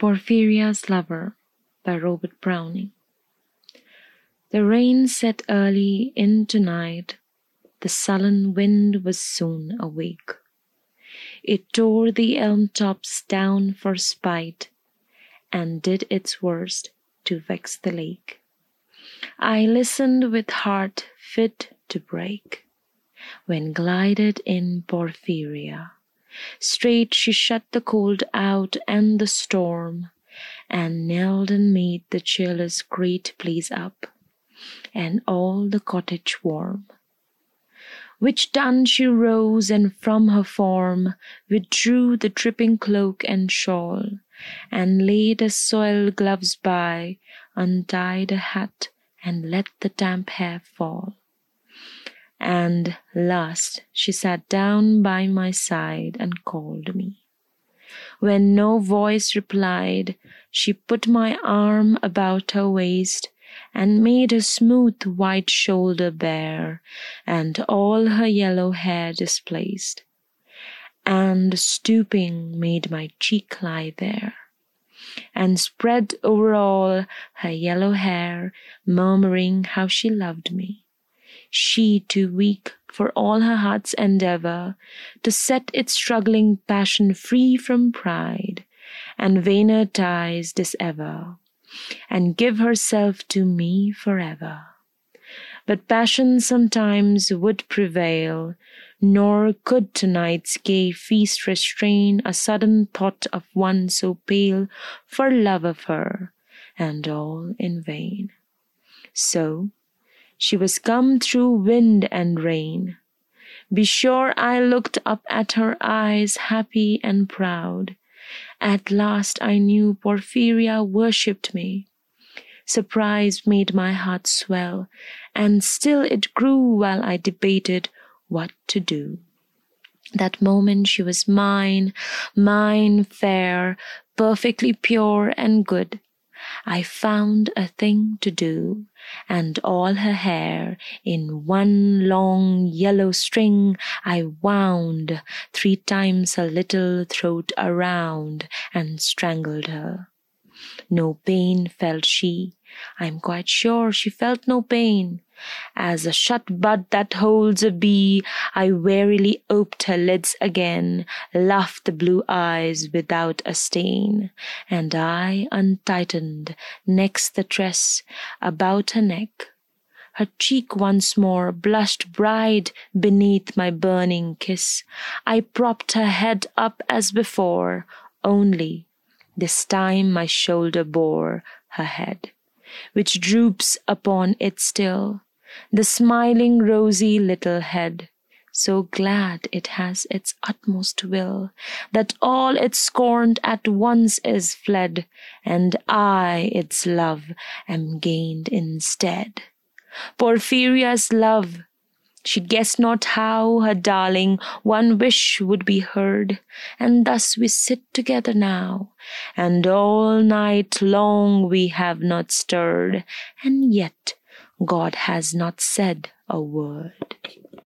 Porphyria's Lover by Robert Browning. The rain set early into night, the sullen wind was soon awake. It tore the elm tops down for spite, and did its worst to vex the lake. I listened with heart fit to break, when glided in Porphyria. Straight she shut the cold out and the storm, And knelt and made the chiller's great blaze up, And all the cottage warm. Which done she rose, and from her form Withdrew the dripping cloak and shawl, And laid her soiled gloves by, untied her hat, And let the damp hair fall. And last she sat down by my side and called me. When no voice replied, she put my arm about her waist and made her smooth white shoulder bare, and all her yellow hair displaced, and stooping made my cheek lie there, and spread over all her yellow hair, murmuring how she loved me she too weak for all her heart's endeavor to set its struggling passion free from pride and vainer ties dissever, and give herself to me forever. But passion sometimes would prevail, nor could tonight's gay feast restrain a sudden thought of one so pale for love of her, and all in vain. So she was come through wind and rain. Be sure I looked up at her eyes happy and proud. At last I knew Porphyria worshipped me. Surprise made my heart swell, and still it grew while I debated what to do. That moment she was mine, mine fair, perfectly pure and good. I found a thing to do, and all her hair in one long yellow string I wound three times her little throat around and strangled her. No pain felt she, I'm quite sure she felt no pain. As a shut bud that holds a bee, I warily oped her lids again, laughed the blue eyes without a stain, and I untightened next the tress about her neck. Her cheek once more blushed bright beneath my burning kiss. I propped her head up as before, only this time my shoulder bore her head, which droops upon it still the smiling rosy little head, so glad it has its utmost will, that all it scorned at once is fled, and I, its love, am gained instead. Porphyria's love, she guessed not how her darling one wish would be heard, and thus we sit together now, and all night long we have not stirred, and yet God has not said a word.